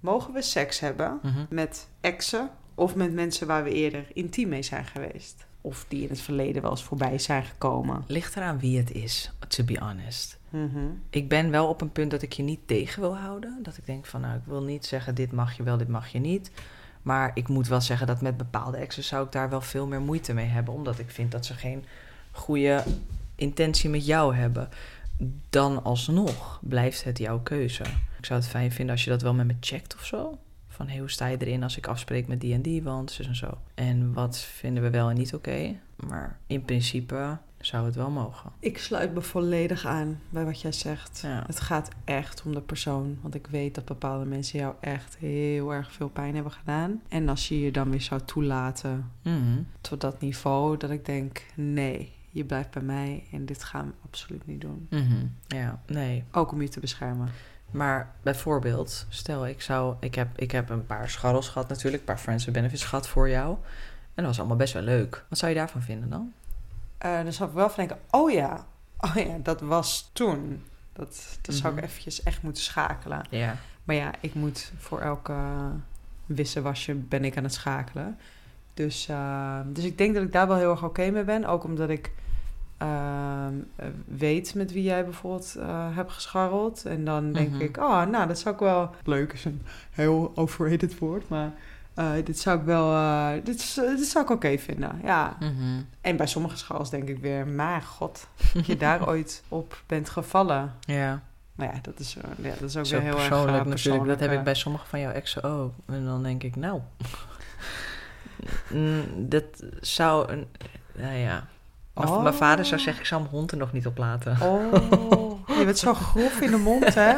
Mogen we seks hebben Mhm. met exen of met mensen waar we eerder intiem mee zijn geweest? Of die in het verleden wel eens voorbij zijn gekomen? Ligt eraan wie het is, to be honest. Mhm. Ik ben wel op een punt dat ik je niet tegen wil houden. Dat ik denk van, nou, ik wil niet zeggen, dit mag je wel, dit mag je niet. Maar ik moet wel zeggen dat met bepaalde exes zou ik daar wel veel meer moeite mee hebben. Omdat ik vind dat ze geen goede intentie met jou hebben. Dan alsnog blijft het jouw keuze. Ik zou het fijn vinden als je dat wel met me checkt of zo. Van hey, hoe sta je erin als ik afspreek met die en die, want zus en zo. En wat vinden we wel en niet oké. Maar in principe zou het wel mogen. Ik sluit me volledig aan bij wat jij zegt. Het gaat echt om de persoon. Want ik weet dat bepaalde mensen jou echt heel erg veel pijn hebben gedaan. En als je je dan weer zou toelaten mhm. tot dat niveau, dat ik denk: nee, je blijft bij mij en dit gaan we absoluut niet doen. Mhm. Ja, nee. Ook om je te beschermen. Maar bijvoorbeeld, stel ik zou, ik heb, ik heb een paar scharrels gehad natuurlijk, een paar friends with benefits gehad voor jou. En dat was allemaal best wel leuk. Wat zou je daarvan vinden dan? Uh, dan zou ik wel van denken, oh ja, oh ja, dat was toen. Dat, dat zou ik mhm. eventjes echt moeten schakelen. Ja. Maar ja, ik moet voor elke wisselwasje ben ik aan het schakelen. Dus, uh, dus ik denk dat ik daar wel heel erg oké mee ben. Ook omdat ik uh, weet met wie jij bijvoorbeeld uh, hebt gescharreld. En dan denk mhm. ik, oh, nou, dat zou ik wel... Leuk is een heel overrated woord, maar... Uh, dit zou ik wel, uh, dit, dit zou ik oké vinden, ja. Mhm. En bij sommige schals denk ik weer, maar god, dat je daar ooit op bent gevallen. Ja. Nou ja, dat is, ja, dat is ook weer heel persoonlijk, erg persoonlijk. natuurlijk. Dat heb ik bij sommige van jouw exen ook. En dan denk ik, nou, dat zou een, nou ja, Oh. Mijn vader zou zeggen, ik zou mijn hond er nog niet op laten. Oh, je bent zo grof in de mond, hè?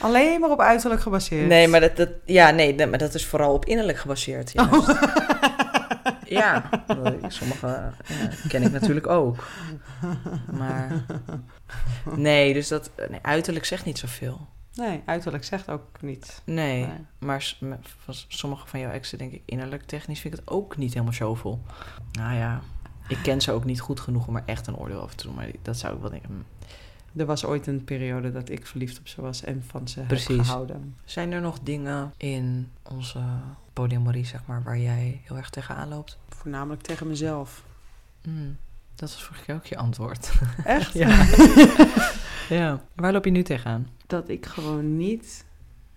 Alleen maar op uiterlijk gebaseerd. Nee, maar dat, dat, ja, nee, maar dat is vooral op innerlijk gebaseerd. Oh. ja, sommige ja, ken ik natuurlijk ook. Maar nee, dus dat nee, uiterlijk zegt niet zoveel. Nee, uiterlijk zegt ook niet. Nee, nee. maar sommige van jouw exen denk ik innerlijk technisch vind ik het ook niet helemaal zoveel. Nou ja, ik ken ze ook niet goed genoeg om er echt een oordeel over te doen. Maar dat zou ik wel denken. Hmm. Er was ooit een periode dat ik verliefd op ze was en van ze Precies. heb gehouden. Zijn er nog dingen in onze polyamorie, zeg maar, waar jij heel erg tegenaan loopt? Voornamelijk tegen mezelf. Hmm, dat was vorige keer ook je antwoord. Echt? ja. ja. Waar loop je nu tegenaan? Dat ik gewoon niet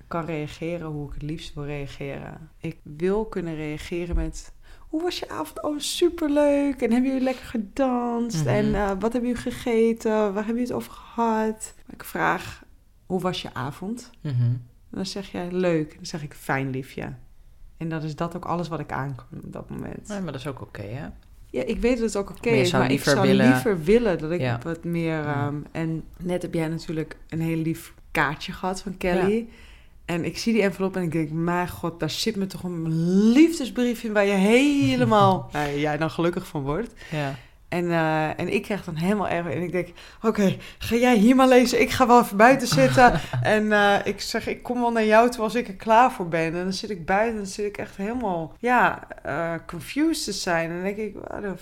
kan reageren hoe ik het liefst wil reageren. Ik wil kunnen reageren met hoe was je avond? Oh, superleuk. En hebben jullie lekker gedanst? En uh, wat hebben jullie gegeten? Waar hebben jullie het over gehad? Ik vraag, hoe was je avond? Mhm. Dan zeg jij, leuk. Dan zeg ik, fijn liefje. En dan is dat ook alles wat ik aankom op dat moment. Ja, maar dat is ook oké, hè? Ja, ik weet dat het ook oké is, maar ik zou willen... liever willen dat ik wat meer... Um, en net heb jij natuurlijk een heel lief kaartje gehad van Kelly... En ik zie die envelop en ik denk, mijn god, daar zit me toch een liefdesbrief in waar je helemaal, nou, jij dan gelukkig van wordt. Ja. En, uh, en ik krijg dan helemaal erg. En ik denk, oké, ga jij hier maar lezen? Ik ga wel even buiten zitten. en uh, ik zeg, ik kom wel naar jou toe als ik er klaar voor ben. En dan zit ik buiten en dan zit ik echt helemaal, ja, uh, confused te zijn. En dan denk ik, wat de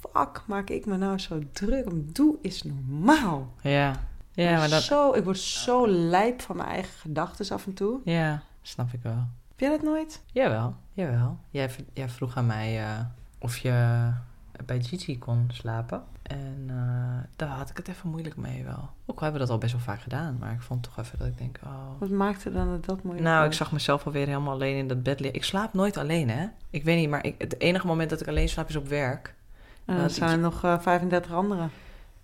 fuck maak ik me nou zo druk om? Doe is normaal. Ja. Ja, maar dat... zo, ik word zo lijp van mijn eigen gedachten af en toe. Ja, snap ik wel. Heb jij dat nooit? Jawel, jawel. Jij, jij vroeg aan mij uh, of je bij Gigi kon slapen. En uh, daar had ik het even moeilijk mee wel. Ook al hebben we dat al best wel vaak gedaan. Maar ik vond toch even dat ik denk, oh... Wat maakte dan dat, dat moeilijk Nou, ik zag mezelf alweer helemaal alleen in dat bed liggen. Ik slaap nooit alleen, hè. Ik weet niet, maar ik, het enige moment dat ik alleen slaap is op werk. Uh, er zijn nog 35 anderen.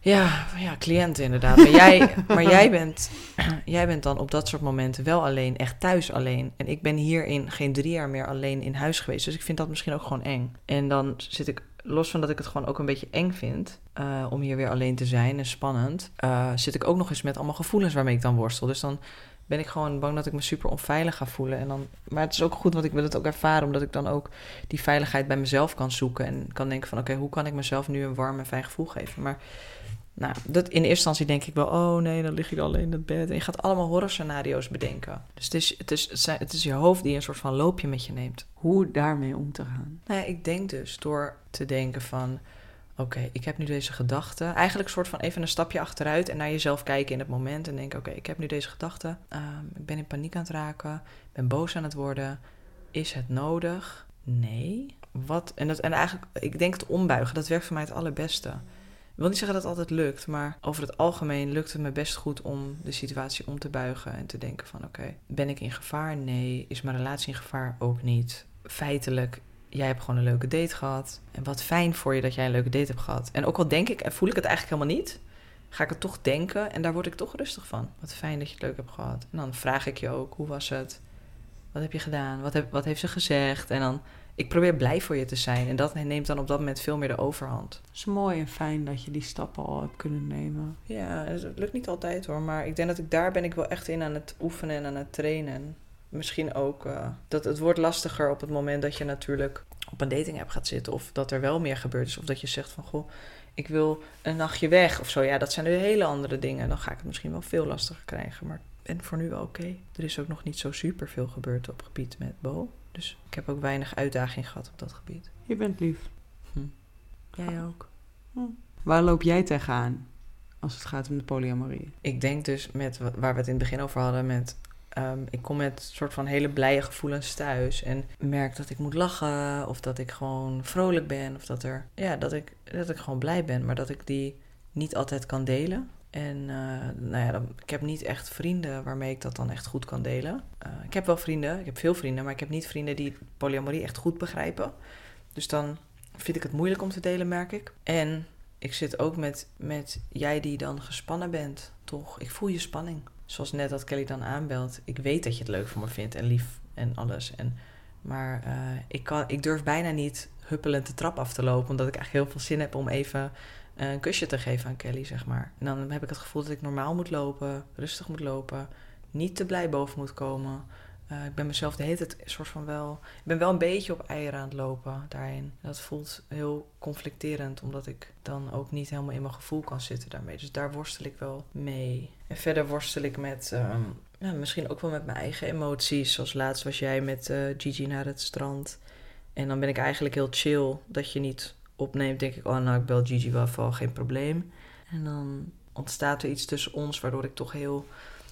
Ja, ja, cliënten inderdaad. Maar jij, maar jij, bent, jij bent dan op dat soort momenten wel alleen, echt thuis alleen. En ik ben hierin geen drie jaar meer alleen in huis geweest. Dus ik vind dat misschien ook gewoon eng. En dan zit ik, los van dat ik het gewoon ook een beetje eng vind uh, om hier weer alleen te zijn en spannend, uh, zit ik ook nog eens met allemaal gevoelens waarmee ik dan worstel. Dus dan ben ik gewoon bang dat ik me super onveilig ga voelen. En dan, maar het is ook goed, want ik wil het ook ervaren, omdat ik dan ook die veiligheid bij mezelf kan zoeken. En kan denken van, oké, hoe kan ik mezelf nu een warm en fijn gevoel geven? Maar nou, dat, in eerste instantie denk ik wel, oh nee, dan lig je alleen in het bed. En je gaat allemaal horrorscenario's bedenken. Dus het is, het, is, het, is je hoofd die een soort van loopje met je neemt. Hoe daarmee om te gaan? Nou ja, ik denk dus door te denken van, oké, ik heb nu deze gedachte. Eigenlijk een soort van even een stapje achteruit en naar jezelf kijken in het moment. En denken, oké, ik heb nu deze gedachte. Um, ik ben in paniek aan het raken. ben boos aan het worden. Is het nodig? Nee. Wat? En, dat, en eigenlijk, ik denk het ombuigen, dat werkt voor mij het allerbeste. Ik wil niet zeggen dat het altijd lukt, maar over het algemeen lukt het me best goed om de situatie om te buigen en te denken van oké, ben ik in gevaar? Nee. Is mijn relatie in gevaar? Ook niet. Feitelijk, jij hebt gewoon een leuke date gehad. En wat fijn voor je dat jij een leuke date hebt gehad. En ook al denk ik en voel ik het eigenlijk helemaal niet, ga ik het toch denken en daar word ik toch rustig van. Wat fijn dat je het leuk hebt gehad. En dan vraag ik je ook, hoe was het? Wat heb je gedaan? Wat, heb, wat heeft ze gezegd? En dan ik probeer blij voor je te zijn. En dat neemt dan op dat moment veel meer de overhand. Het is mooi en fijn dat je die stappen al hebt kunnen nemen. Ja, het lukt niet altijd hoor. Maar ik denk dat ik daar ben ik wel echt in aan het oefenen en aan het trainen. Misschien ook uh, dat het wordt lastiger op het moment dat je natuurlijk op een dating app gaat zitten. Of dat er wel meer gebeurd is. Of dat je zegt van goh, ik wil een nachtje weg of zo. Ja, dat zijn nu hele andere dingen. Dan ga ik het misschien wel veel lastiger krijgen. Maar ben voor nu wel oké. Er is ook nog niet zo super veel gebeurd op gebied met Bo. Dus ik heb ook weinig uitdaging gehad op dat gebied. Je bent lief. Hm. Jij ook. Hm. Waar loop jij tegenaan als het gaat om de polyamorie? Ik denk dus met waar we het in het begin over hadden, met Ehm, ik kom met soort van hele blije gevoelens thuis. En merk dat ik moet lachen. Of dat ik gewoon vrolijk ben. Of dat, er, ja, dat, ik, dat ik gewoon blij ben. Maar dat ik die niet altijd kan delen. En uh, nou ja, dan, ik heb niet echt vrienden waarmee ik dat dan echt goed kan delen. Uh, ik heb wel vrienden, ik heb veel vrienden, maar ik heb niet vrienden die polyamorie echt goed begrijpen. Dus dan vind ik het moeilijk om te delen, merk ik. En ik zit ook met, met jij die dan gespannen bent, toch? Ik voel je spanning zoals net dat Kelly dan aanbelt. Ik weet dat je het leuk voor me vindt en lief en alles. En, maar uh, ik, kan, ik durf bijna niet huppelend de trap af te lopen. Omdat ik eigenlijk heel veel zin heb om even een kusje te geven aan Kelly, zeg maar. En dan heb ik het gevoel dat ik normaal moet lopen, rustig moet lopen. Niet te blij boven moet komen. Uh, ik ben mezelf de hele tijd soort van wel. Ik ben wel een beetje op eieren aan het lopen daarin. Dat voelt heel conflicterend, omdat ik dan ook niet helemaal in mijn gevoel kan zitten daarmee. Dus daar worstel ik wel mee. En verder worstel ik met. Ja, misschien ook wel met mijn eigen emoties. Zoals laatst was jij met uh, Gigi naar het strand. En dan ben ik eigenlijk heel chill dat je niet opneemt. Denk ik, oh nou, ik bel Gigi wel geen probleem. En dan ontstaat er iets tussen ons, waardoor ik toch heel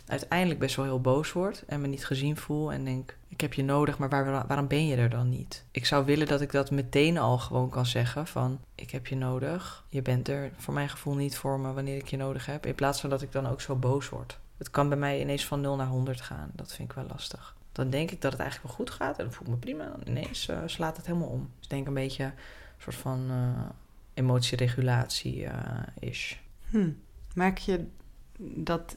uiteindelijk best wel heel boos word en me niet gezien voel en denk: ik heb je nodig, maar waar, waarom ben je er dan niet? Ik zou willen dat ik dat meteen al gewoon kan zeggen: van ik heb je nodig, je bent er voor mijn gevoel niet voor me wanneer ik je nodig heb, in plaats van dat ik dan ook zo boos word. Het kan bij mij ineens van 0 naar 100 gaan. Dat vind ik wel lastig. Dan denk ik dat het eigenlijk wel goed gaat en dan voel ik me prima. Dan ineens uh, slaat het helemaal om. Dus denk een beetje een soort van uh, emotieregulatie uh, is. Hm. Je dat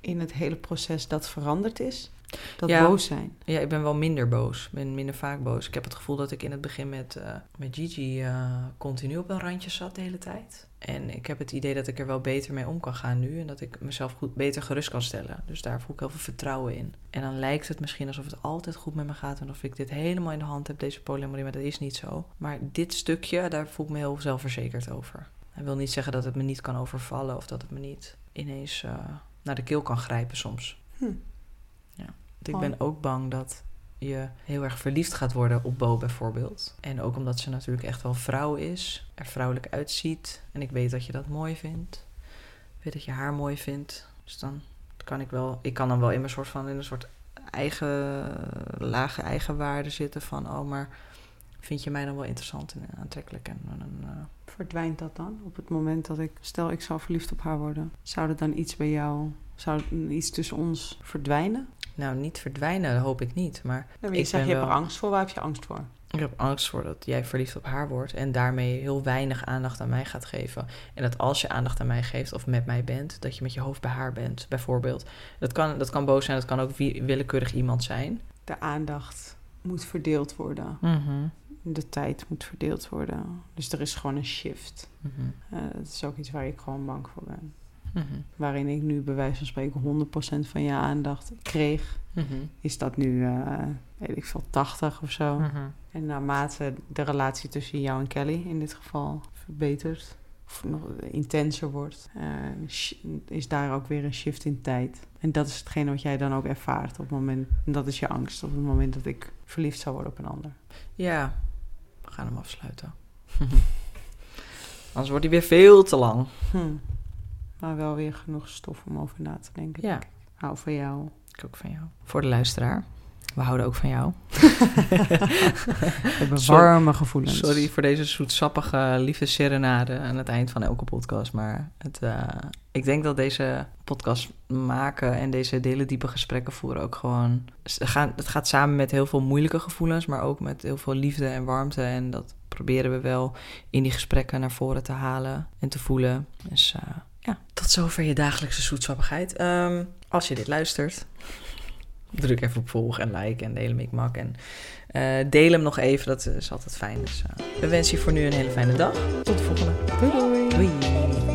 in het hele proces dat veranderd is? Dat boos zijn? Ja, ik ben wel minder boos. Ik ben minder vaak boos. Ik heb het gevoel dat ik in het begin met, uh, met Gigi uh, continu op een randje zat de hele tijd. En ik heb het idee dat ik er wel beter mee om kan gaan nu. En dat ik mezelf goed, beter gerust kan stellen. Dus daar voel ik heel veel vertrouwen in. En dan lijkt het misschien alsof het altijd goed met me gaat. En of ik dit helemaal in de hand heb, deze polyamorie. Maar dat is niet zo. Maar dit stukje, daar voel ik me heel zelfverzekerd over. Dat wil niet zeggen dat het me niet kan overvallen. Of dat het me niet ineens... Uh, naar de keel kan grijpen soms. Hm. Ja. Ik ben ook bang dat je heel erg verliefd gaat worden op Bo bijvoorbeeld. En ook omdat ze natuurlijk echt wel vrouw is, er vrouwelijk uitziet. En ik weet dat je dat mooi vindt. Ik weet dat je haar mooi vindt. Dus dan kan ik wel, ik kan dan wel in mijn soort van in een soort eigen lage eigenwaarde zitten van oh maar vind je mij dan wel interessant en aantrekkelijk en, en uh, verdwijnt dat dan? Op het moment dat ik, stel ik zou verliefd op haar worden, zou er dan iets bij jou, zou iets tussen ons verdwijnen? Nou, niet verdwijnen, dat hoop ik niet. Maar ik zeg, je hebt er angst voor. Waar heb je angst voor? Ik heb angst voor dat jij verliefd op haar wordt en daarmee heel weinig aandacht aan mij gaat geven. En dat als je aandacht aan mij geeft of met mij bent, dat je met je hoofd bij haar bent, bijvoorbeeld. Dat kan, dat kan boos zijn, dat kan ook willekeurig iemand zijn. De aandacht moet verdeeld worden. Mm de tijd moet verdeeld worden. Dus er is gewoon een shift. Mm dat is ook iets waar ik gewoon bang voor ben. Mhm. Waarin ik nu bij wijze van spreken 100% van je aandacht kreeg, mhm. is dat nu, uh, weet ik veel, 80 of zo. Mhm. En naarmate de relatie tussen jou en Kelly in dit geval verbetert, of nog intenser wordt, uh, is daar ook weer een shift in tijd. En dat is hetgene wat jij dan ook ervaart op het moment, en dat is je angst op het moment dat ik verliefd zou worden op een ander. Ja, we gaan hem afsluiten. Anders wordt hij weer veel te lang. Hm. Maar wel weer genoeg stof om over na te denken. Ja. hou van jou. Ik ook van jou. Voor de luisteraar. We houden ook van jou. We hebben warme gevoelens. Sorry voor deze zoetsappige liefdesserenade aan het eind van elke podcast. Maar het, uh, ik denk dat deze podcast maken en deze hele diepe gesprekken voeren ook gewoon... Het gaat samen met heel veel moeilijke gevoelens, maar ook met heel veel liefde en warmte. En dat proberen we wel in die gesprekken naar voren te halen en te voelen. Dus uh, ja, tot zover je dagelijkse zoetsappigheid. Um, als je dit luistert druk even op volgen en like en delen mikmak. En uh, deel hem nog even, dat is altijd fijn. Dus uh, we wensen je voor nu een hele fijne dag. Tot de volgende. Doei doei. Doei.